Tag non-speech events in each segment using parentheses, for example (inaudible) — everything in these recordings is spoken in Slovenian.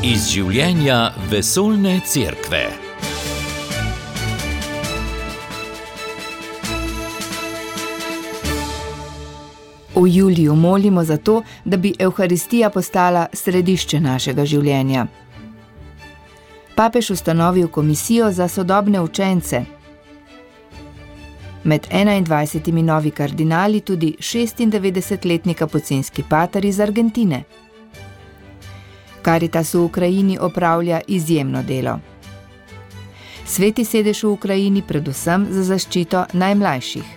Iz življenja vesoljne cerkve. V juliju molimo za to, da bi Evharistija postala središče našega življenja. Papež ustanovil komisijo za sodobne učence. Med 21 novi kardinali tudi 96-letni kapucinski pater iz Argentine. Karitas v Ukrajini opravlja izjemno delo. Sveti sedež v Ukrajini predvsem za zaščito najmlajših.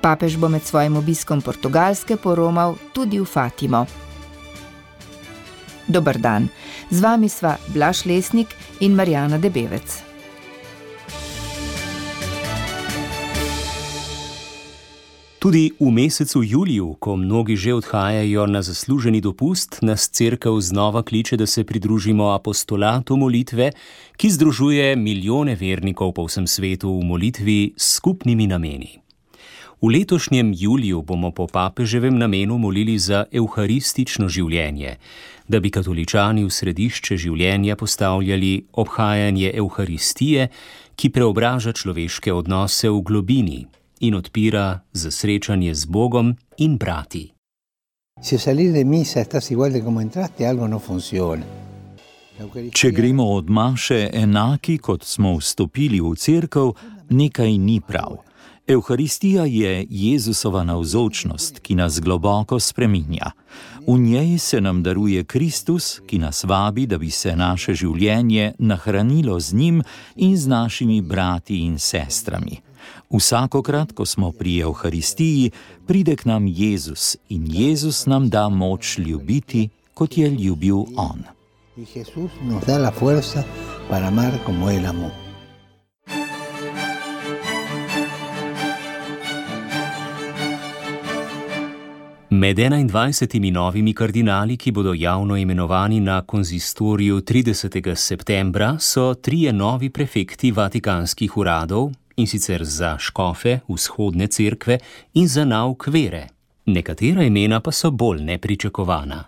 Papež bo med svojim obiskom Portugalske poromal tudi v Fatimo. Dobr dan, z vami sva Blaž Lesnik in Marjana Debevec. Tudi v mesecu juliju, ko mnogi že odhajajo na zasluženi dopust, nas crkva znova kliče, da se pridružimo apostolatu molitve, ki združuje milijone vernikov po vsem svetu v molitvi s skupnimi nameni. V letošnjem juliju bomo po papeževem namenu molili za evharistično življenje, da bi katoličani v središče življenja postavljali obhajanje evharistije, ki preobraža človeške odnose v globini in odpira za srečanje z Bogom in brati. Če gremo od maše enaki, kot smo vstopili v cerkev, nekaj ni prav. Evharistija je Jezusova navzočnost, ki nas globoko spreminja. V njej se nam daruje Kristus, ki nas vabi, da bi se naše življenje nahranilo z njim in z našimi brati in sestrami. Vsakokrat, ko smo pri Evharistiji, pride k nam Jezus in Jezus nam da moč ljubiti, kot je ljubil On. Med 21 novimi kardinali, ki bodo javno imenovani na konzistoriju 30. septembra, so trije novi prefekti vatikanskih uradov, in sicer za škofe vzhodne cerkve in za nauk vere. Nekatera imena pa so bolj nepričakovana.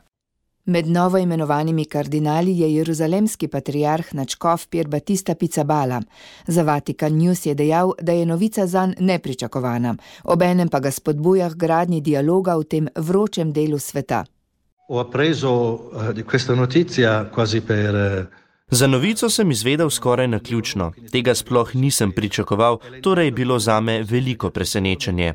Med novo imenovanimi kardinali je jeruzalemski patriarh načkov Pier Batista Pizzabala. Za Vatikan News je dejal, da je novica zanj nepričakovana, obenem pa ga spodbuja k gradnji dialoga v tem vročem delu sveta. Ho appreso uh, di questa notizia quasi per uh, Za novico sem izvedel skoraj na ključno. Tega sploh nisem pričakoval, torej je bilo zame veliko presenečenje.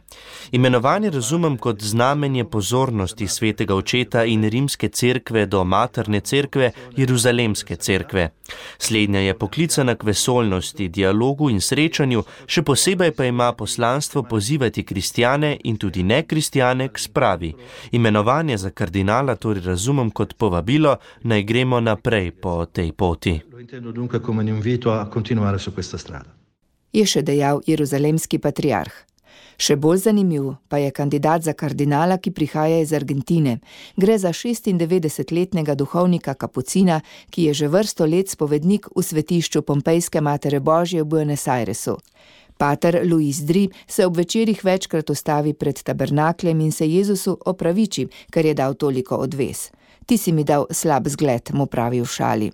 Imenovanje razumem kot znamenje pozornosti svetega očeta in rimske cerkve do materne cerkve, Jeruzalemske cerkve. Slednja je poklicana k vesoljnosti, dialogu in srečanju, še posebej pa ima poslanstvo pozivati kristjane in tudi nekristjane k spravi. Imenovanje za kardinala torej razumem kot povabilo, naj gremo naprej po tej poti poti. Je še dejal jeruzalemski patriarh. Še bolj zanimiv pa je kandidat za kardinala, ki prihaja iz Argentine. Gre za 96-letnega duhovnika Kapucina, ki je že vrsto let spovednik v svetišču Pompejske Matere Božje v Buenos Airesu. Pater Luis Dri se ob večerjih večkrat ustavi pred tabernakljem in se Jezusu opraviči, ker je dal toliko odves. Ti si mi dal slab zgled, mu pravi v šali.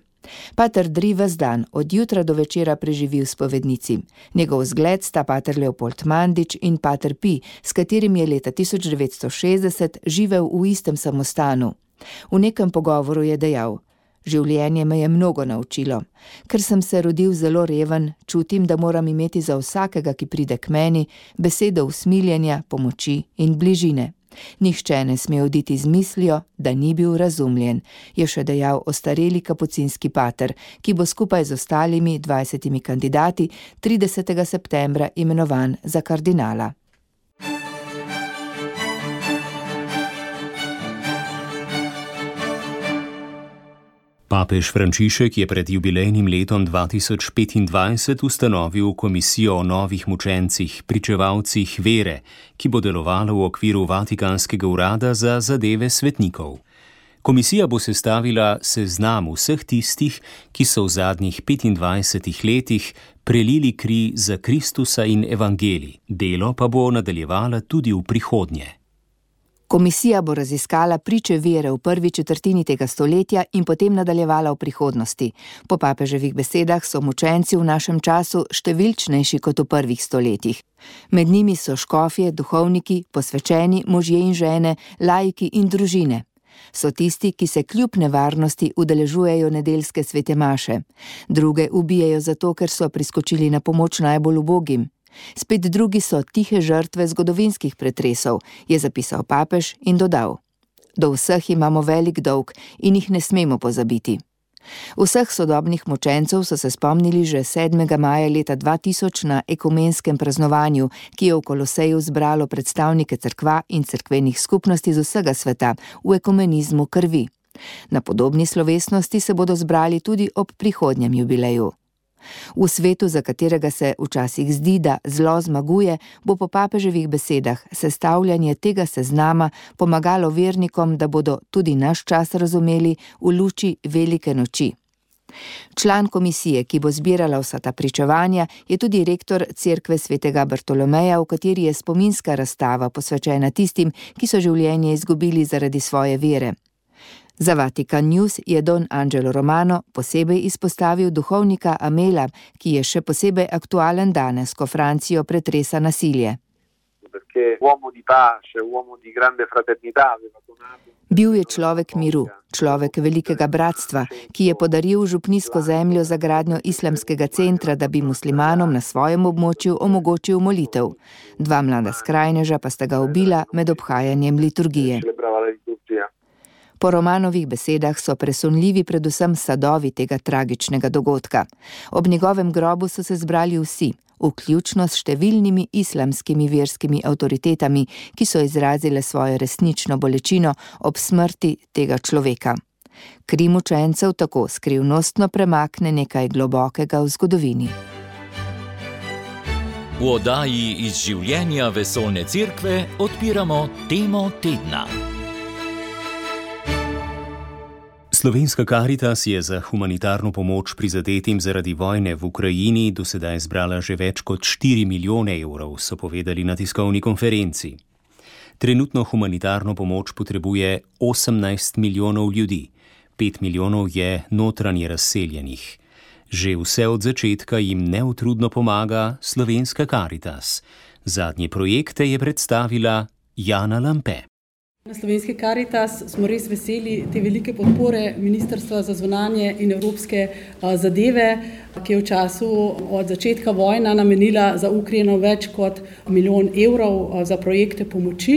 Pater Dri ves dan, od jutra do večera preživi v spovednici. Njegov zgled sta pater Leopold Mandič in pater Pi, s katerim je leta 1960 živel v istem samostanu. V nekem pogovoru je dejal: Življenje me je mnogo naučilo. Ker sem se rodil zelo reven, čutim, da moram imeti za vsakega, ki pride k meni, besedo usmiljenja, pomoči in bližine. Nihče ne sme oditi z mislijo, da ni bil razumljen, je še dejal ostareli kapucinski pater, ki bo skupaj z ostalimi dvajsetimi kandidati 30. septembra imenovan za kardinala. Papež Frančišek je pred jubilejnim letom 2025 ustanovil komisijo o novih mučencih, pričevalcih vere, ki bo delovala v okviru Vatikanskega urada za zadeve svetnikov. Komisija bo sestavila seznam vseh tistih, ki so v zadnjih 25 letih prelili kri za Kristusa in Evangeli, delo pa bo nadaljevala tudi v prihodnje. Komisija bo raziskala priče vere v prvi četrtini tega stoletja in potem nadaljevala v prihodnosti. Po papeževih besedah so mučenci v našem času številčnejši kot v prvih stoletjih. Med njimi so škofje, duhovniki, posvečeni, možje in žene, laiki in družine. So tisti, ki se kljub nevarnosti udeležujejo nedeljske svete maše, druge ubijajo zato, ker so priskočili na pomoč najbolj ubogim. Spet drugi so tihe žrtve zgodovinskih pretresov, je zapisal papež in dodal: Do vseh imamo velik dolg in jih ne smemo pozabiti. Vseh sodobnih močencev so se spomnili že 7. maja leta 2000 na ekumenskem praznovanju, ki je v Koloseju zbralo predstavnike crkva in crkvenih skupnosti z vsega sveta v ekumenizmu krvi. Na podobni slovesnosti se bodo zbrali tudi ob prihodnjem jubileju. V svetu, za katerega se včasih zdi, da zlo zmaguje, bo po papeževih besedah sestavljanje tega seznama pomagalo vernikom, da bodo tudi naš čas razumeli v luči velike noči. Član komisije, ki bo zbirala vsa ta pričevanja, je tudi rektor Cerkve svetega Bartolomeja, v kateri je spominska razstava posvečena tistim, ki so življenje izgubili zaradi svoje vere. Za Vatikan News je Don Angelo Romano posebej izpostavil duhovnika Amela, ki je še posebej aktualen danes, ko Francijo pretresa nasilje. Bil je človek miru, človek velikega bratstva, ki je podaril župnijsko zemljo za gradnjo islamskega centra, da bi muslimanom na svojem območju omogočil molitev. Dva mlada skrajneža pa sta ga ubila med obhajanjem liturgije. Po Romanovih besedah so presunljivi predvsem sadovi tega tragičnega dogodka. Ob njegovem grobu so se zbrali vsi, vključno s številnimi islamskimi verskimi avtoritetami, ki so izrazile svojo resnično bolečino ob smrti tega človeka. Krim učencev tako skrivnostno premakne nekaj globokega v zgodovini. V oddaji iz življenja vesolne cerkve odpiramo temo tedna. Slovenska Karitas je za humanitarno pomoč prizadetim zaradi vojne v Ukrajini do sedaj zbrala že več kot 4 milijone evrov, so povedali na tiskovni konferenci. Trenutno humanitarno pomoč potrebuje 18 milijonov ljudi, 5 milijonov je notranje razseljenih. Že vse od začetka jim neutrudno pomaga Slovenska Karitas. Zadnje projekte je predstavila Jana Lampe. Na slovenski Karitas smo res veseli te velike podpore Ministrstva za zvonanje in evropske zadeve, ki je v času od začetka vojna namenila za Ukrajino več kot milijon evrov za projekte pomoči.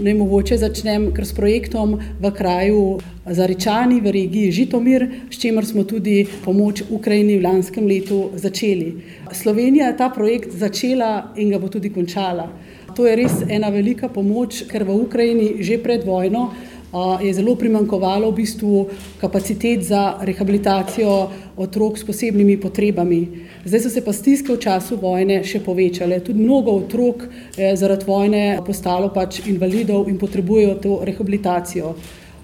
Naj mogoče začnem kar s projektom v kraju Zaričani v regiji Žitomir, s čimer smo tudi pomoč Ukrajini v lanskem letu začeli. Slovenija je ta projekt začela in ga bo tudi končala. To je res ena velika pomoč, ker v Ukrajini že pred vojno je zelo primankovalo v bistvu kapacitet za rehabilitacijo otrok s posebnimi potrebami. Zdaj so se pa stiske v času vojne še povečale. Tudi mnogo otrok je zaradi vojne postalo pač invalidov in potrebujejo to rehabilitacijo.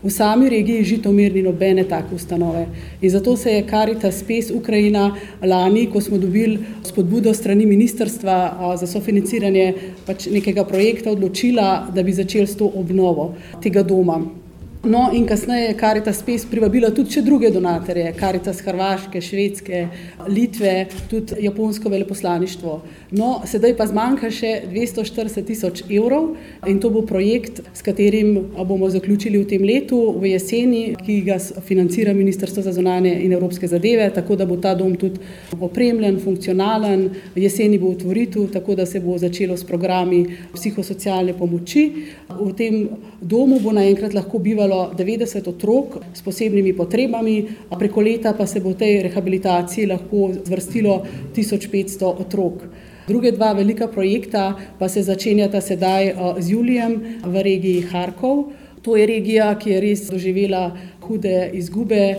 V sami regiji Žitomir ni nobene take ustanove. In zato se je Caritas Space Ukrajina lani, ko smo dobili spodbudo strani ministrstva za sofinanciranje pač nekega projekta, odločila, da bi začeli s to obnovo tega doma. No, in kasneje je Caritas Space privabila tudi še druge donatorje, Caritas Hrvaške, Švedske, Litve, tudi Japonsko veleposlaništvo. No, sedaj pa zmanjka še 240 tisoč evrov in to bo projekt, s katerim bomo zaključili v tem letu, v jeseni, ki ga financira Ministrstvo za zonanje in evropske zadeve, tako da bo ta dom tudi opremljen, funkcionalen, jeseni bo otvoritev, tako da se bo začelo s programi psihosocialne pomoči. V tem domu bo naenkrat lahko bivalo bivalo 90 otrok s posebnimi potrebami, preko leta pa se bo v tej rehabilitaciji lahko zvrstilo 1500 otrok. Druge dva velika projekta pa se začenjata sedaj z Julijem v regiji Harkov. To je regija, ki je res doživela hude izgube,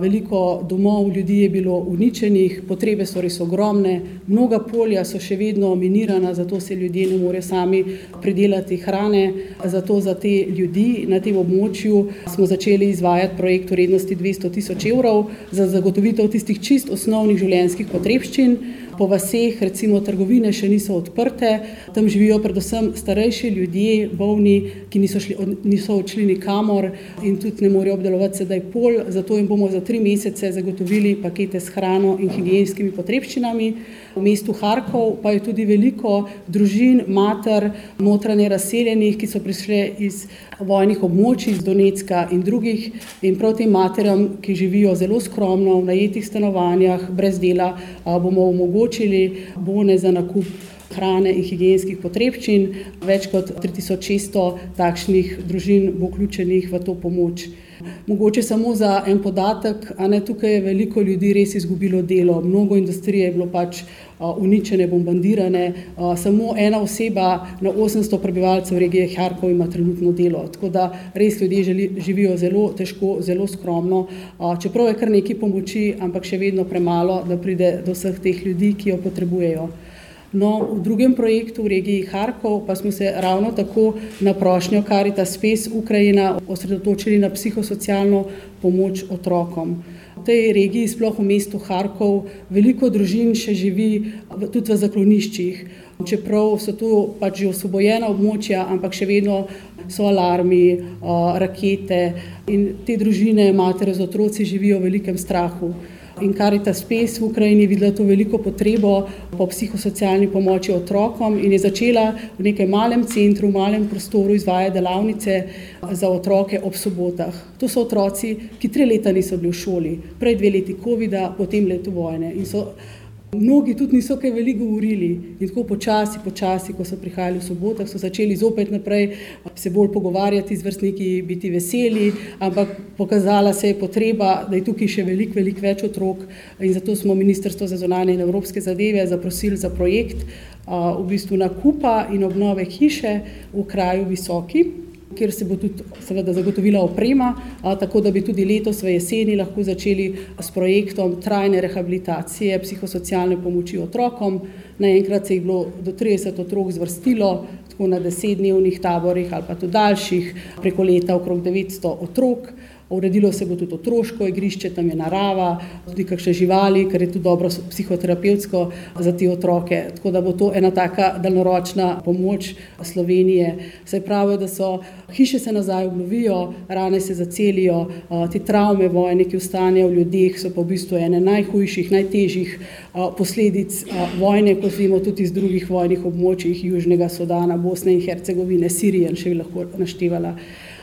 veliko domov ljudi je bilo uničenih, potrebe so res ogromne, mnoga polja so še vedno minirana, zato se ljudje ne morejo sami pridelati hrane. Zato za te ljudi na tem območju smo začeli izvajati projekt vrednosti 200 tisoč evrov za zagotovitev tistih čist osnovnih življenjskih potrebščin. Po vaseh, recimo, trgovine še niso odprte, tam živijo predvsem starejši ljudje, bolni, ki niso, šli, niso odšli nikamor in tudi ne morejo obdelovati sedaj pol. Zato jim bomo za tri mesece zagotovili pakete s hrano in higijenskimi potrebščinami. V mestu Harkov pa je tudi veliko družin, mater, notranje razseljenih, ki so prišle iz vojnih območij, iz Donetska in drugih. In prav tem materam, ki živijo zelo skromno v najetih stanovanjah, brez dela, bomo omogočili bone za nakup hrane in higijenskih potrebščin. Več kot 3600 takšnih družin bo vključenih v to pomoč. Mogoče samo za en podatek, a ne tukaj je veliko ljudi res izgubilo delo, mnogo industrije je bilo pač uničene, bombardirane, samo ena oseba na 800 prebivalcev regije Harkov ima trenutno delo. Tako da res ljudje želi, živijo zelo težko, zelo skromno, čeprav je kar nekaj pomoči, ampak še vedno premalo, da pride do vseh teh ljudi, ki jo potrebujejo. No, v drugem projektu v regiji Harkov pa smo se ravno tako na prošnjo Karita Space Ukrajina osredotočili na psihosocialno pomoč otrokom. V tej regiji, sploh v mestu Harkov, veliko družin še živi tudi v zakloniščih. Čeprav so to pač že osvobojena območja, ampak še vedno so alarmi, rakete in te družine, matere z otroci živijo v velikem strahu in Karita Space v Ukrajini videla to veliko potrebo po psihosocialni pomoči otrokom in je začela v nekem malem centru, v malem prostoru izvajati delavnice za otroke ob sobotah. To so otroci, ki tri leta niso bili v šoli, prej dve leti COVID-a, potem leto vojne in so Mnogi tudi niso kaj veliko govorili in tako počasi, počasi, ko so prihajali v sobotah, so začeli zopet naprej se bolj pogovarjati z vrstniki, biti veseli, ampak pokazala se je potreba, da je tukaj še veliko, veliko več otrok in zato smo Ministrstvo za zonanje in evropske zadeve zaprosili za projekt v bistvu nakupa in obnove hiše v kraju Visoki kjer se bo tudi seveda, zagotovila oprema, a, tako da bi tudi letos v jeseni lahko začeli s projektom trajne rehabilitacije psihosocialne pomoči otrokom. Naenkrat se je bilo do 30 otrok zvrstilo, tako na desetdnevnih taborih ali pa tudi daljših, preko leta okrog 900 otrok. Uredilo se bo tudi otroško igrišče, tam je narava, tudi kakšne živali, kar je tudi dobro psihoterapevtsko za te otroke. Tako da bo to ena taka daljnoročna pomoč Slovenije. Se pravi, da so hiše se nazaj obnovijo, rane se zacelijo, te travme vojne, ki ostanejo v ljudeh, so pa v bistvu ene najhujših, najtežjih posledic vojne, kot vemo tudi iz drugih vojnih območij, Južnega Sudana, Bosne in Hercegovine, Sirije, še bi lahko naštevala.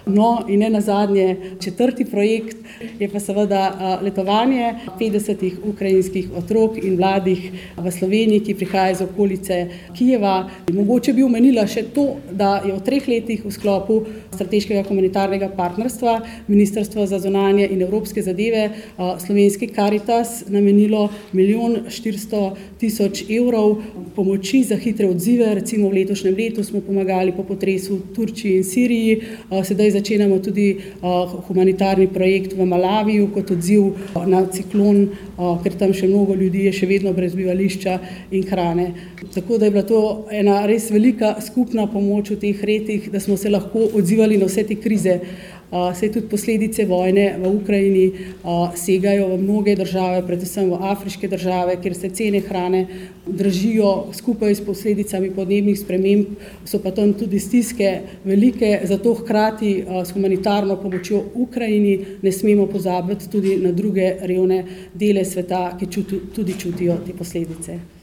No, in ne na zadnje, četrti projekt je pa seveda letovanje 50 ukrajinskih otrok in mladih v Sloveniji, ki prihajajo iz okolice Kijeva. Mogoče bi omenila še to, da je v treh letih v sklopu strateškega komunitarnega partnerstva Ministrstvo za zonanje in evropske zadeve slovenski Karitas namenilo milijon 400 tisoč evrov pomoči za hitre odzive. Recimo v letošnjem letu smo pomagali po potresu v Turčiji in Siriji, sedaj začenjamo tudi humanitarni projekt v Malaviju kot odziv na ciklon, ker tam še mnogo ljudi je še vedno brez bivališča in hrane. Tako da je bila to ena res velika skupna pomoč v teh letih, da smo se lahko odzivali na vse te krize. Sej tudi posledice vojne v Ukrajini segajo v mnoge države, predvsem v afriške države, kjer se cene hrane dražijo skupaj s posledicami podnebnih sprememb, so pa tam tudi stiske velike, zato hkrati s humanitarno pomočjo Ukrajini ne smemo pozabiti tudi na druge revne dele sveta, ki tudi čutijo te posledice.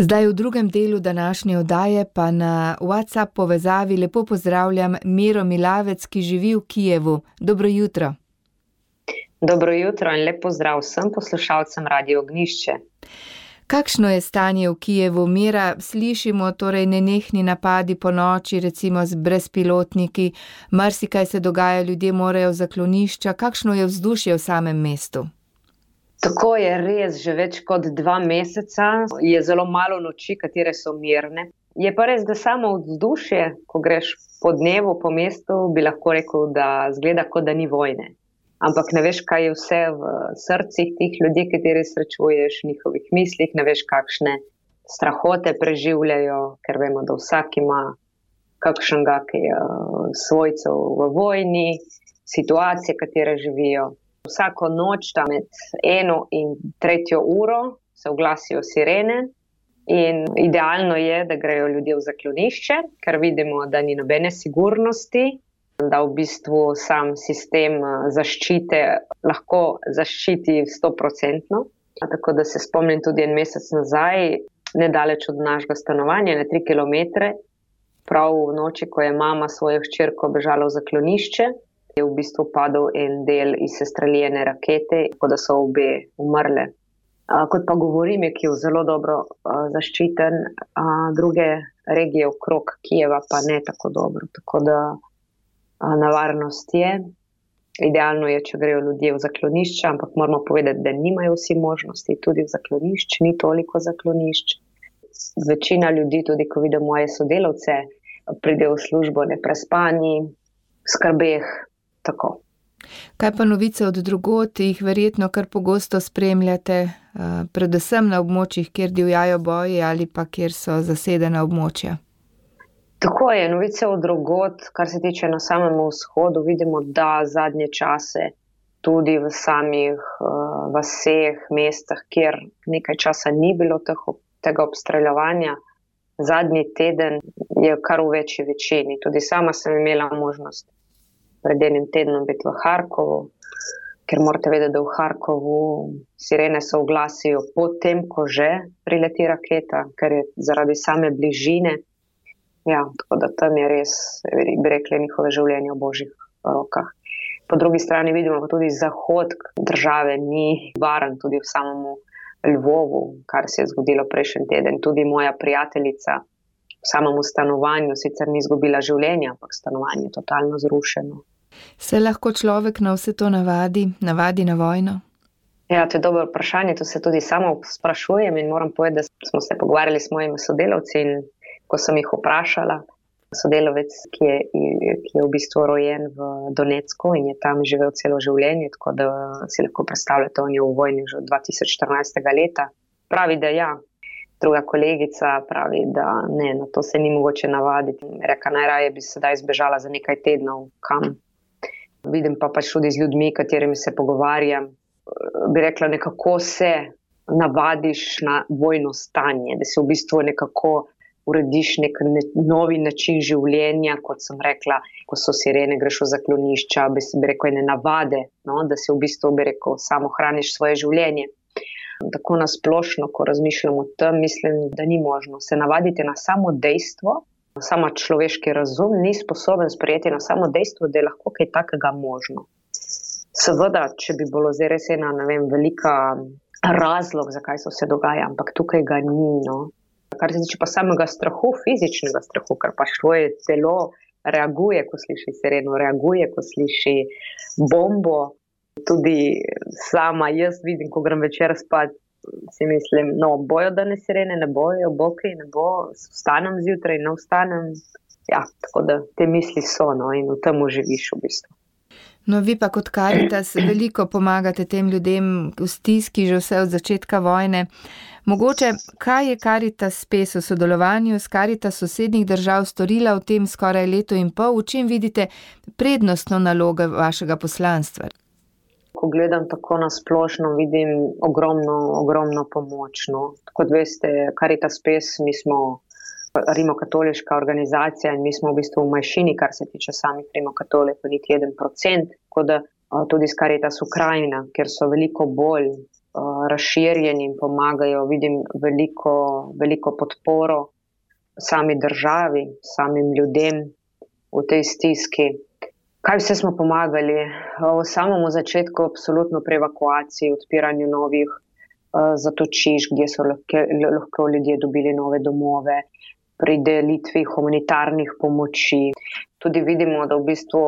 Zdaj v drugem delu današnje oddaje pa na WhatsApp povezavi lepo pozdravljam Miro Milavec, ki živi v Kijevu. Dobro jutro. Dobro jutro in lepo zdrav vsem poslušalcem Radio Ognišče. Kakšno je stanje v Kijevu, Mira? Slišimo torej nenehni napadi po noči, recimo z brezpilotniki, marsikaj se dogaja, ljudje morajo v zaklonišča. Kakšno je vzdušje v samem mestu? Tako je res, že več kot dva meseca je zelo malo noči, katere so mirne. Je pa res, da samo vzdušje, ko greš po dnevu po mestu, bi lahko rekel, da zgleda, kot da ni vojne. Ampak ne veš, kaj je vse v srcih teh ljudi, ki ti res srečuješ, njihovih mislih, ne veš, kakšne strahote preživljajo, ker vemo, da vsak ima kakšnega, ki je svojcev v vojni, situacije, katere živijo. Vsako noč, tam med eno in tretjo uro, se oglasijo sirene. In idealno je, da grejo ljudje v zaklonišče, ker vidimo, da ni nobene sigurnosti, da v bistvu sam sistem eh, zaščite lahko zaščiti 100%. Tako da se spomnim tudi en mesec nazaj, nedaleč od našega stanovanja, na 3 km, prav v noči, ko je mama svojo hčerko bežala v zaklonišče, je v bistvu padel en del iz sestreljene rakete, tako da so obe umrle. Kot pa govorim, je Kijev zelo dobro zaščiten, druge regije okrog Kijeva pa ne tako dobro. Tako da nevarnost je. Idealno je, če grejo ljudje v zaklonišče, ampak moramo povedati, da nimajo vsi možnosti, tudi v zaklonišču, ni toliko zaklonišč. Večina ljudi, tudi ko vidim moje sodelavce, pridejo v službo neprespani, skrbeh. Tako. Kaj pa novice od drugot, jih verjetno kar pogosto spremljate, predvsem na območjih, kjer divjajo boji ali pa kjer so zasedena območja? Tako je, novice od drugot, kar se tiče na samem vzhodu, vidimo, da zadnje čase tudi v samih uh, vaseh, mestah, kjer nekaj časa ni bilo teho, tega obstreljevanja, zadnji teden je kar v večji večini. Tudi sama sem imela možnost pred enim tednom biti v Harkovu, ker morate vedeti, da v Harkovu sirene se oglasijo potem, ko že prileti raketa, ker je zaradi same bližine. Ja, tako da tam je res, bi rekli, njihove življenje v božjih rokah. Po drugi strani vidimo, da tudi zahod države ni varen, tudi v samem Lvovu, kar se je zgodilo prejšnji teden. Tudi moja prijateljica v samem stanovanju sicer ni izgubila življenja, ampak stanovanje je totalno zrušeno. Se lahko človek na vse to navadi, navadi na vojno? Ja, to je dobro vprašanje. To se tudi samo sprašujem in moram povedati, da smo se pogovarjali s mojimi sodelavci in ko sem jih vprašala, sodelavec, ki je, ki je v bistvu rojen v Donetsku in je tam živel celo življenje, tako da si lahko predstavljate, on je v vojni že od 2014. leta. Pravi, da ja. Druga kolegica pravi, da ne, na to se ni mogoče navaditi. Reka, najraje bi sedaj zbežala za nekaj tednov kam. Vidim pa pač tudi z ljudmi, katerimi se pogovarjam. Bi rekla, nekako se navadiš na vojno stanje, da se v bistvu nekako urediš nek ne, novi način življenja, kot sem rekla, ko so sirene, greš v zaklonišča, bi se rekel, ne navade, no, da si v bistvu rekel, samo hraniš svoje življenje. Tako nasplošno, ko razmišljamo o tem, mislim, da ni možno se navaditi na samo dejstvo. Sama človeški razum ni sposoben sprejeti na samo dejstvo, da je lahko kaj takega možno. Seveda, če bi bilo zdaj res ena, vem, velika razlog, zakaj so se dogaja, ampak tukaj ga ni. No kar se tiče pa samega strahu, fizičnega strahu, kar pa svoje telo reaguje, ko sliši sireno, reaguje, ko sliši bombo. Tudi sama jaz vidim, ko grem večer spat, si mislim, no, bojo, da ne sirene, ne bojo, boke, ne bo, vstanem zjutraj, ne vstanem. Ja, tako da te misli so, no, in v tem živiš v bistvu. No, vi pa kot karitas veliko pomagate tem ljudem v stiski že vse od začetka vojne. Mogoče, kaj je Karitas Spes v sodelovanju s Karitas sosednjih držav storila v tem skoraj letu in pol, v čem vidite prednostno nalogo vašega poslanstva? Ko gledam tako na splošno, vidim ogromno, ogromno pomoč. No. Kot veste, Karitas Spes, mi smo rimokatoliška organizacija in mi smo v bistvu v manjšini, kar se tiče samih rimokatolikov, niti en procent. Tudi s Karitas Ukrajina, ker so veliko bolj Eh, razširjeni in pomagajo. Vidim veliko, veliko podporo sami državi, samim ljudem v tej stiski. Kaj vse smo pomagali? V samem začetku, absolutno pri evakuaciji, odpiranju novih uh, zatočišč, kjer so lahko, lahko ljudje dobili nove domove, pri delitvi humanitarnih pomoči. Tudi vidimo, da v bistvu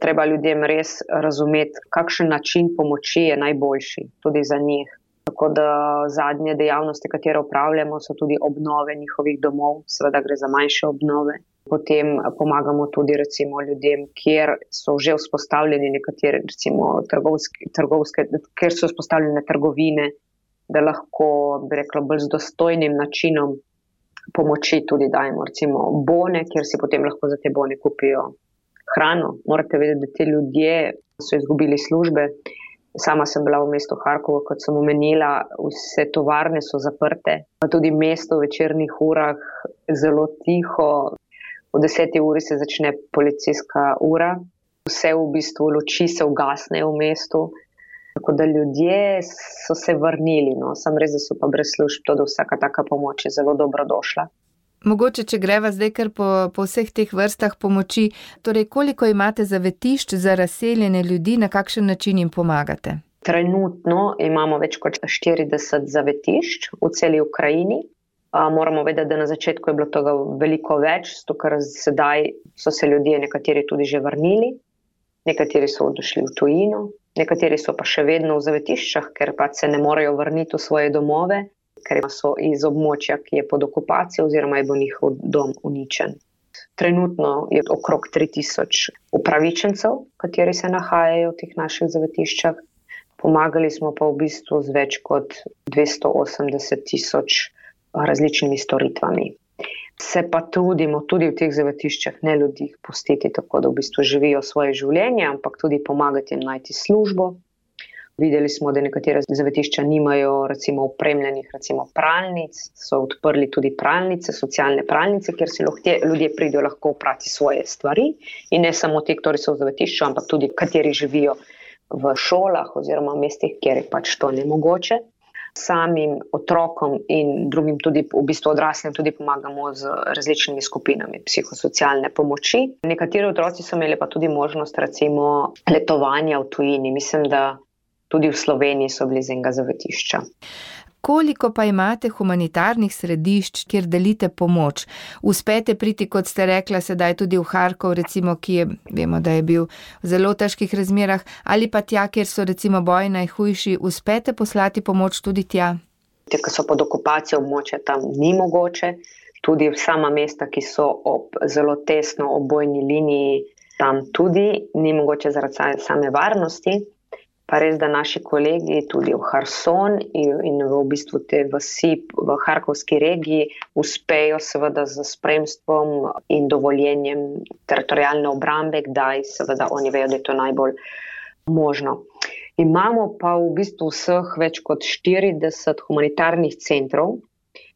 treba ljudem res razumeti, kakšen način pomoči je najboljši tudi za njih. Tako da zadnje dejavnosti, katere upravljamo, so tudi obnove njihovih domov, seveda gre za manjše obnove. Potem pomagamo tudi recimo, ljudem, kjer so že vzpostavljeni nekatere recimo, trgovske, trgovske, kjer so vzpostavljene trgovine, da lahko, bi rekla, bolj z dostojnim načinom pomoči tudi dajemo. Recimo bone, kjer si potem lahko za te bone kupijo hrano. Morate vedeti, da ti ljudje so izgubili službe. Sama sem bila v mestu Harkovo, kot sem omenila, vse tovarne so zaprte, pa tudi mesto v večernih urah zelo tiho. V deseti uri se začne policijska ura, vse v bistvu luči se ugasnejo v mestu. Tako da ljudje so se vrnili, no. sam res, da so pa brez služb, to da vsaka taka pomoč je zelo dobro došla. Mogoče, če greva zdaj kar po, po vseh teh vrstah pomoči, torej koliko imate zavetišč za razseljene ljudi, na kakšen način jim pomagate? Trenutno imamo več kot 40 zavetišč v celi Ukrajini. Moramo vedeti, da na začetku je bilo tega veliko več, zato ker sedaj so se ljudje nekateri tudi že vrnili, nekateri so odšli v tujino, nekateri so pa še vedno v zavetiščah, ker pa se ne morejo vrniti v svoje domove ker so iz območja, ki je pod okupacijo, oziroma je bil njihov dom uničen. Trenutno je okrog 3000 upravičencev, kateri se nahajajo v teh naših zavetiščah. Pomagali smo pa v bistvu z več kot 280 tisoč različnimi storitvami. Se pa trudimo tudi v teh zavetiščah ne ljudi pustiti tako, da v bistvu živijo svoje življenje, ampak tudi pomagati jim najti službo, Videli smo, da nekatere zavetišča nimajo recimo opremljenih recimo pralnic, so odprli tudi pralnice, socialne pralnice, kjer si lahko ljudje pridejo lahko oprati svoje stvari in ne samo ti, ki so v zavetišču, ampak tudi kateri živijo v šolah oziroma v mestih, kjer je pač to nemogoče. Samim otrokom in drugim, tudi v bistvu odraslim, tudi pomagamo z različnimi skupinami psihosocialne pomoči. Nekateri otroci so imeli pa tudi možnost, recimo, letovanja v tujini. Mislim, da tudi v Sloveniji so bili z enega zavetišča. Koliko pa imate humanitarnih središč, kjer delite pomoč? Uspete priti, kot ste rekla, sedaj tudi v Harkov, recimo, ki je, vemo, da je bil v zelo težkih razmerah, ali pa tja, kjer so recimo boji najhujši, uspete poslati pomoč tudi tja? Te, ki so pod okupacijo območja, tam ni mogoče. Tudi sama mesta, ki so ob zelo tesno obojni liniji, tam tudi ni mogoče zaradi same varnosti. Res, da naši kolegi tudi v Harson in v bistvu te vasi v Harkovski regiji uspejo seveda z spremstvom in dovoljenjem teritorijalne obrambe, kdaj seveda oni vejo, da je to najbolj možno. Imamo pa v bistvu vseh več kot 40 humanitarnih centrov.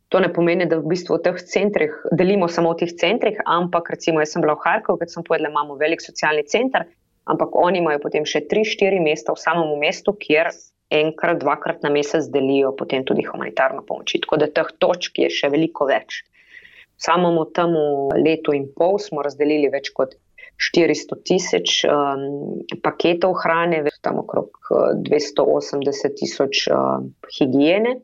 To ne pomeni, da v bistvu v teh centrih delimo samo v teh centrih, ampak recimo jaz sem bila v Harkovu, ker sem povedala, imamo velik socialni center, ampak oni imajo potem še tri, štiri mesta v samem mestu, kjer enkrat, dvakrat na mesec delijo potem tudi humanitarno pomoč. Tako da teh točk je še veliko več. Samo v tem letu in pol smo razdelili več kot 400 tisoč um, paketov hrane, tam okrog 280 uh, tisoč uh, higiene.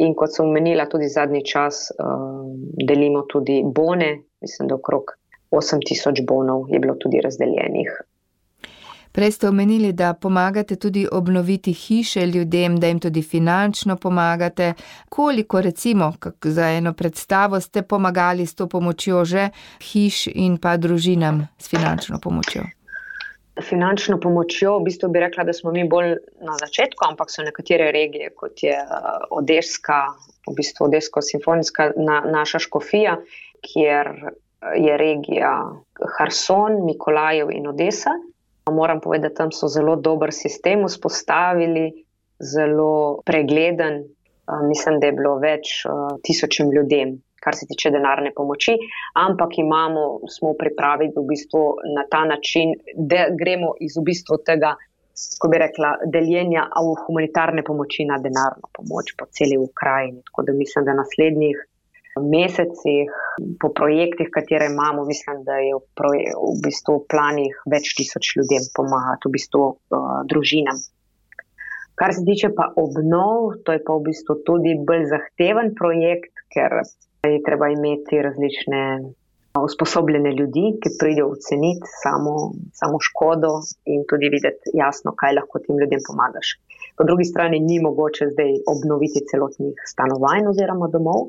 In kot sem omenila, tudi zadnji čas uh, delimo tudi bone, mislim, da okrog 8000 bonov je bilo tudi razdeljenih Prej ste omenili, da pomagate tudi obnoviti hiše ljudem, da jim tudi finančno pomagate. Koliko, recimo, za eno predstavo ste pomagali s to pomočjo že hiš in pa družinam s finančno pomočjo? Finančno pomočjo, v bistvu bi rekla, da smo mi bolj na začetku, ampak so nekatere regije, kot je uh, Odeska, v bistvu Odesko-simfonijska na, naša škofija, kjer je regija Harson, Mikolajev in Odesa. Moram povedati, da tam so zelo dober sistem vzpostavili, zelo pregleden. Mislim, da je bilo več tisočim ljudem, kar se tiče denarne pomoči, ampak imamo, smo pripravili v bistvu na ta način, da gremo iz v bistvu tega, ko bi rekla, deljenja humanitarne pomoči na denarno pomoč po celi Ukrajini. Tako da mislim, da naslednjih mesecih, po projektih, katere imamo, mislim, da je v, v bistvu v planih več tisoč ljudem pomagati, v bistvu uh, družinam. Kar se tiče pa obnov, to je pa v bistvu tudi bolj zahteven projekt, ker je treba imeti različne usposobljene ljudi, ki pridejo oceniti samo, samo škodo in tudi videti jasno, kaj lahko tem ljudem pomagaš. Po drugi strani ni mogoče zdaj obnoviti celotnih stanovanj oziroma domov,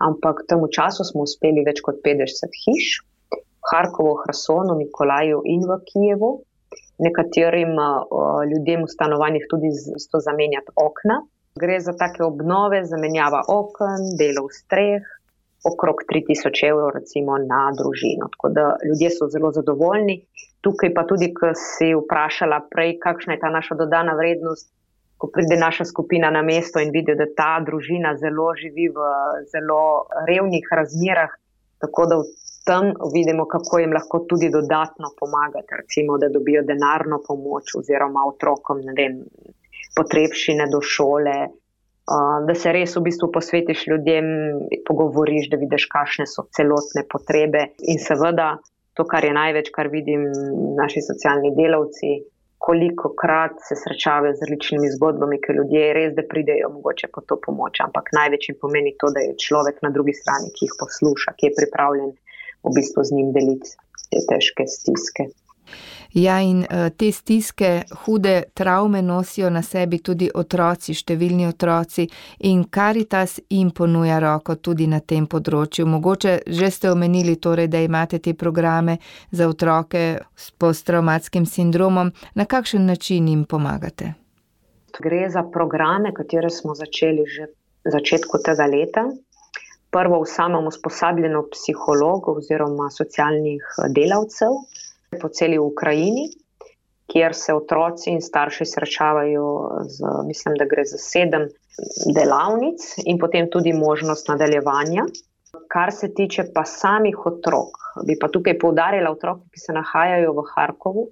ampak v tem času smo uspeli več kot 50 hiš, v Harkovu, Hrasonu, Nikolaju in v Kijevu. Nekaterim uh, ljudem v stanovanjih tudi z to zamenjati okna. Gre za take obnove, zamenjava okn, delov streh, okrog 3000 evrov recimo, na družino. Tako da ljudje so zelo zadovoljni. Tukaj pa tudi, ko si vprašala prej, kakšna je ta naša dodana vrednost, ko pride naša skupina na mesto in vidi, da ta družina zelo živi v zelo revnih razmerah, tako da tam vidimo, kako jim lahko tudi dodatno pomagati, recimo, da dobijo denarno pomoč oziroma otrokom, vem, potrebšine do šole. Da se res v bistvu posvetiš ljudem, pogovoriš, da vidiš, kakšne so celotne potrebe. In seveda, to, kar je največ, kar vidim naši socialni delavci, koliko krat se srečavajo z različnimi zgodbami, ki ljudje res da pridejo mogoče po to pomoč. Ampak največ jim pomeni to, da je človek na drugi strani, ki jih posluša, ki je pripravljen v bistvu z njim deliti te težke stiske. Ja, in uh, te stiske, hude travme nosijo na sebi tudi otroci, številni otroci, in Karitas jim ponuja roko tudi na tem področju. Mogoče že ste omenili, torej, da imate te programe za otroke s posttraumatskim sindromom. Na kakšen način jim pomagate? Gre za programe, katere smo začeli že v začetku tega leta prvo v samem usposabljanju psihologov oziroma socialnih eh, delavcev po celi Ukrajini, kjer se otroci in starši srečavajo z, mislim, da gre za sedem delavnic in potem tudi možnost nadaljevanja. Kar se tiče pa samih otrok, bi pa tukaj poudarila otroke, ki se nahajajo v Harkovu.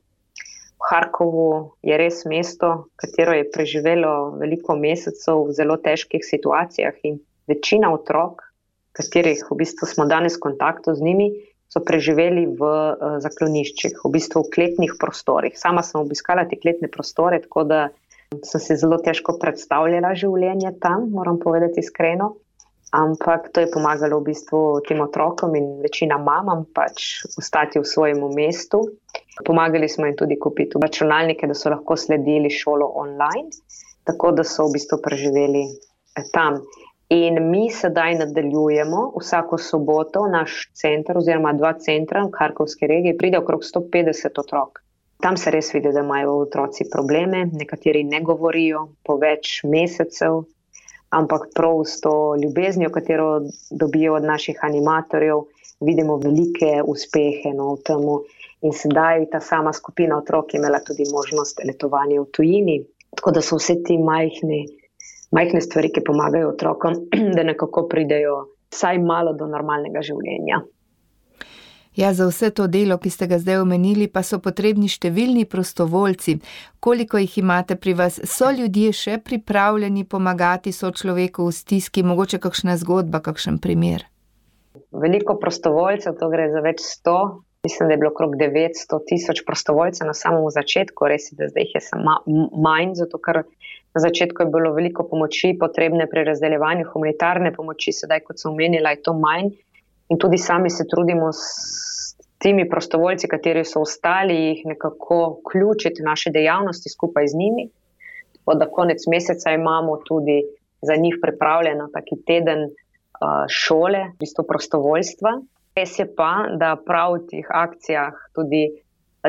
V Harkovu je res mesto, katero je preživelo veliko mesecev v zelo težkih situacijah in večina otrok katerih v bistvu smo danes v kontaktu z njimi, so preživeli v uh, zakloniščih, v bistvu v kletnih prostorih. Sama sem obiskala te kletne prostore, tako da sem si zelo težko predstavljala življenje tam, moram povedati iskreno. Ampak to je pomagalo v bistvu tem otrokom in večina mamam pač ostati v svojem mestu. Pomagali smo jim tudi kupiti računalnike, da so lahko sledili šolo online, tako da so v bistvu preživeli eh, tam. In mi sedaj nadaljujemo vsako soboto naš center, oziroma dva centra v Karkovski regiji, pride okrog 150 otrok. Tam se res vidi, da imajo otroci probleme, nekateri ne govorijo po več mesecev, ampak prav s to ljubeznijo, katero dobijo od naših animatorjev, vidimo velike uspehe no, v tem. In sedaj ta sama skupina otrok imela tudi možnost letovanja v tujini. Tako da so vse ti majhni majhne stvari, ki pomagajo otrokom, (clears throat) da nekako pridejo vsaj malo do normalnega življenja. Ja, za vse to delo, ki ste ga zdaj omenili, pa so potrebni številni prostovoljci. Koliko jih imate pri vas? So ljudje še pripravljeni pomagati so človeku v stiski, mogoče kakšna zgodba, kakšen primer? Veliko prostovoljcev, to gre za več sto. Mislim, da je bilo okrog 900 tisoč prostovoljcev na samem začetku, res je, da zdaj jih je manj, zato ker Na začetku je bilo veliko pomoči potrebne pri razdeljevanju humanitarne pomoči, sedaj, kot sem omenila, je to manj. In tudi sami se trudimo s temi prostovoljci, kateri so ostali, jih nekako vključiti v naše dejavnosti skupaj z njimi. Tako da konec meseca imamo tudi za njih pripravljeno taki teden šole, v bistvu prostovoljstva. Res je pa, da prav v teh akcijah tudi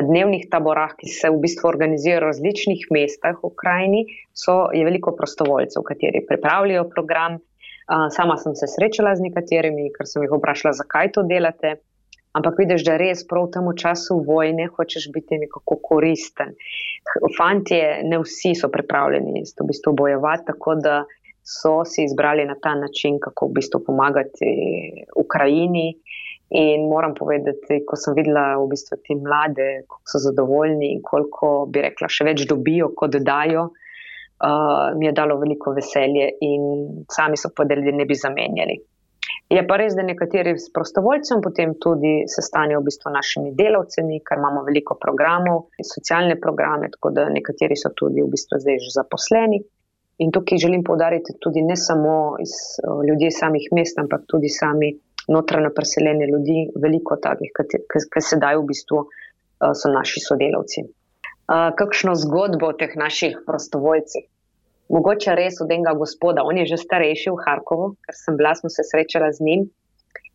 dnevnih taborah, ki se v bistvu organizirajo v različnih mestah v Ukrajini, so, je veliko prostovoljcev, kateri pripravljajo program. Sama sem se srečala z nekaterimi, ker sem jih vprašala, zakaj to delate. Ampak vidiš, da res prav v tem času vojne hočeš biti nekako koristen. Fantje, ne vsi so pripravljeni s to v bistvu bojevati, tako da so si izbrali na ta način, kako v bistvu pomagati Ukrajini. In moram povedati, ko sem videla v bistvu te mlade, kako so zadovoljni in koliko bi rekla, še več dobijo, kot dajo, uh, mi je dalo veliko veselje in sami so povedali, da ne bi zamenjali. Je pa res, da nekateri s prostovoljcem potem tudi sestanijo v bistvu našimi delavcemi, ker imamo veliko programov, socialne programe, tako da nekateri so tudi v bistvu zdaj že zaposleni. In tukaj želim povdariti tudi ne samo iz uh, ljudi samih mest, ampak tudi sami notranje preseljene ljudi, veliko takih, ki sedaj v bistvu uh, so naši sodelavci. Uh, kakšno zgodbo o teh naših prostovoljcih? Mogoče res od enega gospoda, on je že starejši v Harkovu, ker sem bila, smo se srečala z njim.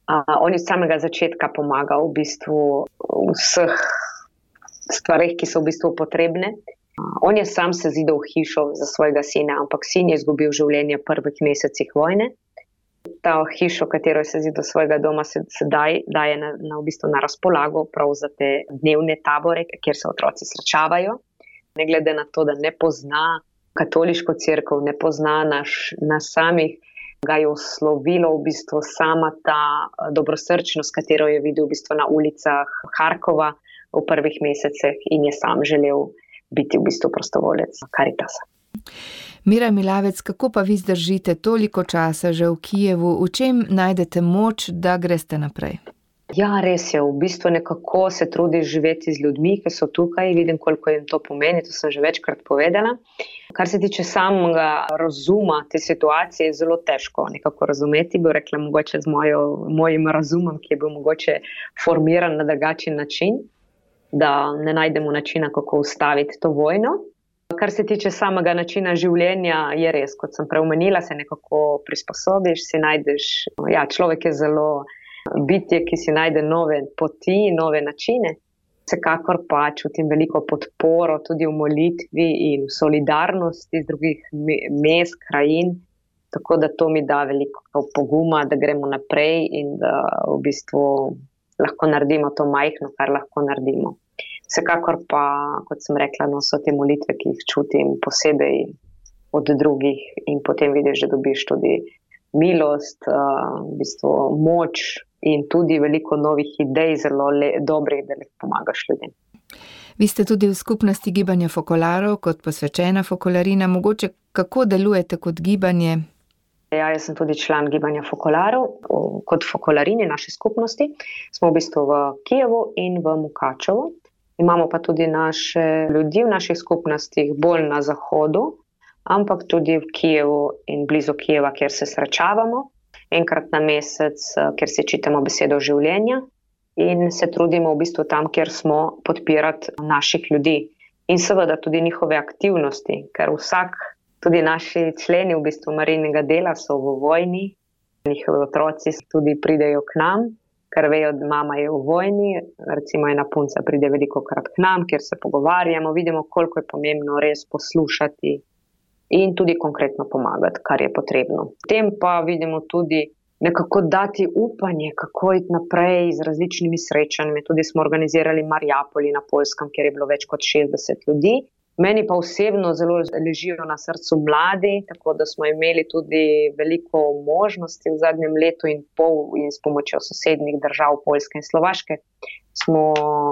Uh, on je od samega začetka pomagal v bistvu vseh stvarih, ki so v bistvu potrebne. Uh, on je sam se zidal hišo za svojega sina, ampak sin je izgubil življenje v prvih mesecih vojne Ta hišo, katero je sezidil do svojega doma, se sedaj daje na, na, v bistvu na razpolago prav za te dnevne tabore, kjer se otroci srečavajo. Ne glede na to, da ne pozna katoliško crkvo, ne pozna naš, nas samih, ga je oslovilo v bistvu sama ta eh, dobrosrčnost, katero je videl v bistvu na ulicah Harkova v prvih mesecih in je sam želel biti v bistvu prostovolec Karitasa. Mira Milavec, kako pa vi zdržite toliko časa že v Kijevu, v čem najdete moč, da greste naprej? Ja, res je. V bistvu nekako se trudi živeti z ljudmi, ki so tukaj. Vidim, koliko jim to pomeni. To sem že večkrat povedala. Kar se tiče samega razuma te situacije, je zelo težko nekako razumeti. Bi rekla, mogoče z mojo, mojim razumom, ki je bil mogoče formiran na drugačen način, da ne najdemo načina, kako ustaviti to vojno. Kar se tiče samega načina življenja, je res, kot sem preomenila, se nekako prisposobiš, si najdeš. Ja, človek je zelo bitje, ki si najde nove poti, nove načine. Vsekakor pa čutim veliko podporo tudi v molitvi in v solidarnosti z drugih mest, krajin. Tako da to mi da veliko poguma, da gremo naprej in da v bistvu lahko naredimo to majhno, kar lahko naredimo. Vsekakor pa, kot sem rekla, no, so te molitve, ki jih čutim posebej od drugih, in potem vidiš, da dobiš tudi milost, v bistvu moč in tudi veliko novih idej, zelo le, dobrih, da jih pomagaš ljudem. Vi ste tudi v skupnosti gibanja Fokolarov, kot posvečena Fokolarina. Mogoče kako delujete kot gibanje? Ja, jaz sem tudi član gibanja Fokolarov, kot Fokolarini naše skupnosti. Smo v bistvu v Kijevu in v Mukačevu. Imamo pa tudi naše ljudi v naših skupnostih bolj na zahodu, ampak tudi v Kijevu in blizu Kijeva, kjer se srečavamo enkrat na mesec, eh, ker se čitamo besedo življenja in se trudimo v bistvu tam, kjer smo, podpirati naših ljudi in seveda tudi njihove aktivnosti, ker vsak, tudi naši členi v bistvu marinega dela so v vojni, njihovi otroci tudi pridejo k nam. Ker vejo, da mama je v vojni, recimo ena punca pride veliko krat k nam, kjer se pogovarjamo, vidimo, koliko je pomembno res poslušati in tudi konkretno pomagati, kar je potrebno. Potem pa vidimo tudi nekako dati upanje, kako iti naprej z različnimi srečanji. Tudi smo organizirali Marjapoli na Poljskem, kjer je bilo več kot 60 ljudi. Meni pa osebno zelo ležijo na srcu mladi, tako da smo imeli tudi veliko možnosti v zadnjem letu in pol in s pomočjo sosednjih držav, Poljske in Slovaške, smo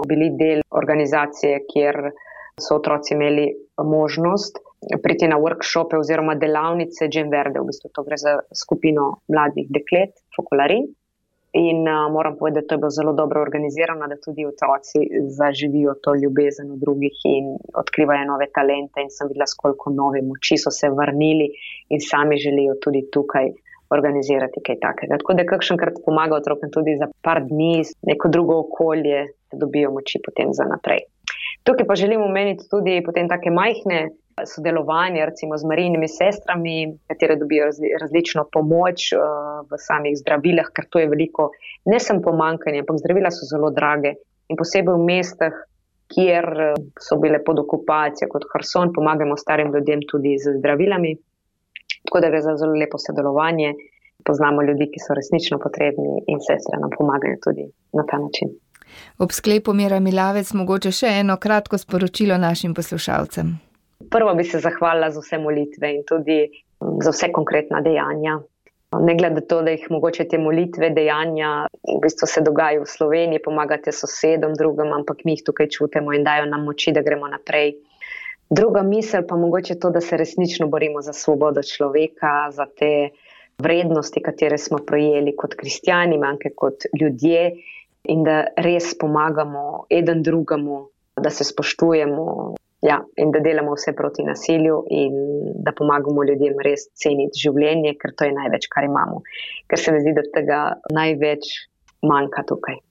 bili del organizacije, kjer so otroci imeli možnost priti na workshope oziroma delavnice Jim Verde, v bistvu to gre za skupino mladih deklet, Fokolarin. In uh, moram povedati, da je bilo zelo dobro organizirano, da tudi otroci zaživijo to ljubezen v drugih in odkrivajo nove talente. In sem videla, koliko nove moči so se vrnili in sami želijo tudi tukaj organizirati kaj takega. Tako da kakšenkrat pomaga otrokom tudi za par dni, neko drugo okolje, da dobijo moči potem za naprej. Tukaj pa želim omeniti tudi potem take majhne sodelovanje recimo z marinimi sestrami, katere dobijo različno pomoč uh, v samih zdravilih, ker to je veliko, ne samo pomankanje, ampak zdravila so zelo drage in posebej v mestah, kjer eh, so bile pod okupacijo, kot Harson, pomagamo starim ljudem tudi z zdravilami. Tako da gre za zelo lepo sodelovanje. Poznamo ljudi, ki so resnično potrebni in sestre nam pomagajo tudi na ta način. Ob sklepu Mira Milavec mogoče še eno kratko sporočilo našim poslušalcem. Prvo bi se zahvalila za vse molitve in tudi mm, za vse konkretna dejanja. Ne glede na to, da jih mogoče te molitve, dejanja, v bistvu se dogajajo v Sloveniji, pomagate sosedom, drugim, ampak mi jih tukaj čutimo in dajo nam moči, da gremo naprej. Druga misel pa mogoče to, da se resnično borimo za svobodo človeka, za te vrednosti, katere smo projeli kot kristijani, manjke kot ljudje in da res pomagamo eden drugemu, da se spoštujemo, Ja, in da delamo vse proti nasilju, in da pomagamo ljudem res ceniti življenje, ker to je največ, kar imamo. Ker se mi zdi, da tega največ manjka tukaj.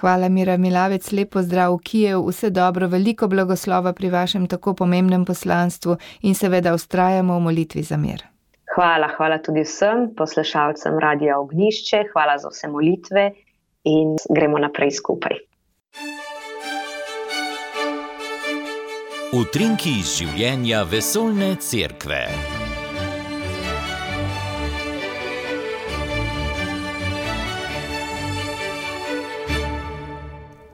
Hvala, Mira Milavec, lepo zdrav v Kijev, vse dobro, veliko blagoslova pri vašem tako pomembnem poslanstvu in seveda ustrajamo v molitvi za mir. Hvala, hvala tudi vsem poslušalcem Radia Ognišče, hvala za vse molitve in gremo naprej skupaj. Utrinki iz življenja vesoljne cerkve.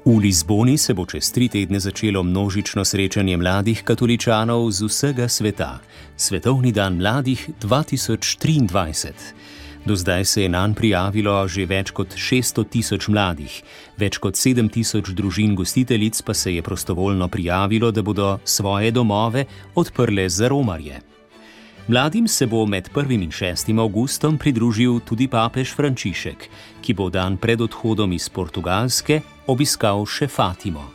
V Lizboni se bo čez tri tedne začelo množično srečanje mladih katoličanov z vsega sveta, Svetovni dan mladih 2023. Do zdaj se je na njen prijavilo že več kot 600 tisoč mladih, več kot 7 tisoč družin gostiteljic pa se je prostovoljno prijavilo, da bodo svoje domove odprle za romarje. Mladim se bo med 1. in 6. augustom pridružil tudi papež Frančišek, ki bo dan pred odhodom iz Portugalske obiskal še Fatimo.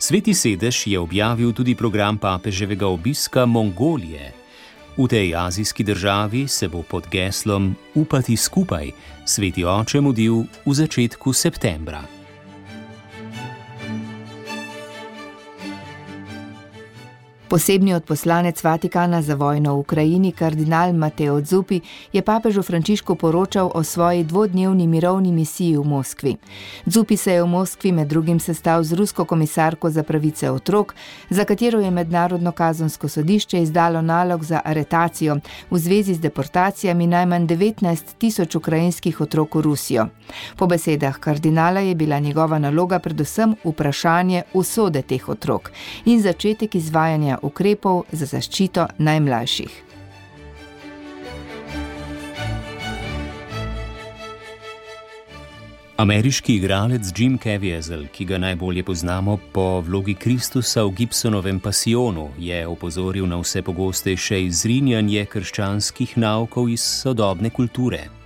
Sveti sedež je objavil tudi program papeževega obiska Mongolije. V tej azijski državi se bo pod geslom Upati skupaj sveti oče mudil v začetku septembra. Posebni odposlanec Vatikana za vojno v Ukrajini, kardinal Mateo Zupi, je papežu Frančišku poročal o svoji dvodnevni mirovni misiji v Moskvi. Zupi se je v Moskvi med drugim sestal z rusko komisarko za pravice otrok, za katero je Mednarodno kazansko sodišče izdalo nalog za aretacijo v zvezi z deportacijami najmanj 19 tisoč ukrajinskih otrok v Rusijo. Po besedah kardinala je bila njegova naloga predvsem vprašanje usode teh otrok in začetek izvajanja ukrepov za zaščito najmlajših. Ameriški igralec Jim Caviezel, ki ga najbolje poznamo po vlogi Kristusa v Gibsonovem Pasionu, je opozoril na vse pogostejše izrinjanje krščanskih naukov iz sodobne kulture.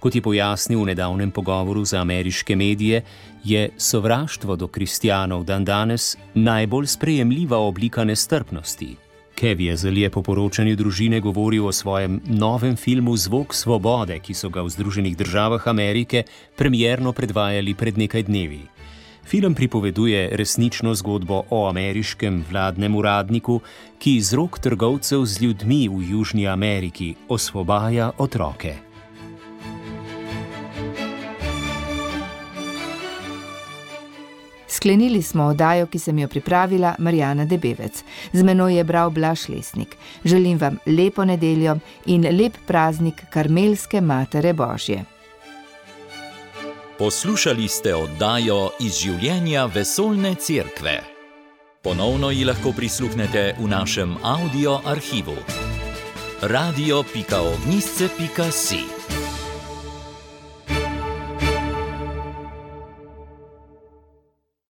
Kot je pojasnil v nedavnem pogovoru za ameriške medije, je sovraštvo do kristijanov dan danes najbolj sprejemljiva oblika nestrpnosti. Kevjezel je po poročanju družine govoril o svojem novem filmu Zvok svobode, ki so ga v Združenih državah Amerike premjerno predvajali pred nekaj dnevi. Film pripoveduje resnično zgodbo o ameriškem vladnem uradniku, ki iz rok trgovcev z ljudmi v Južni Ameriki osvobaja otroke. Sklenili smo oddajo, ki sem jo pripravila Marijana Debevec. Z menoj je bral Blaš Lesnik. Želim vam lepo nedeljo in lep praznik Karmelske Matere Božje. Poslušali ste oddajo iz življenja vesoljne cerkve. Ponovno ji lahko prisluhnete v našem audio arhivu. radio.ognisce.si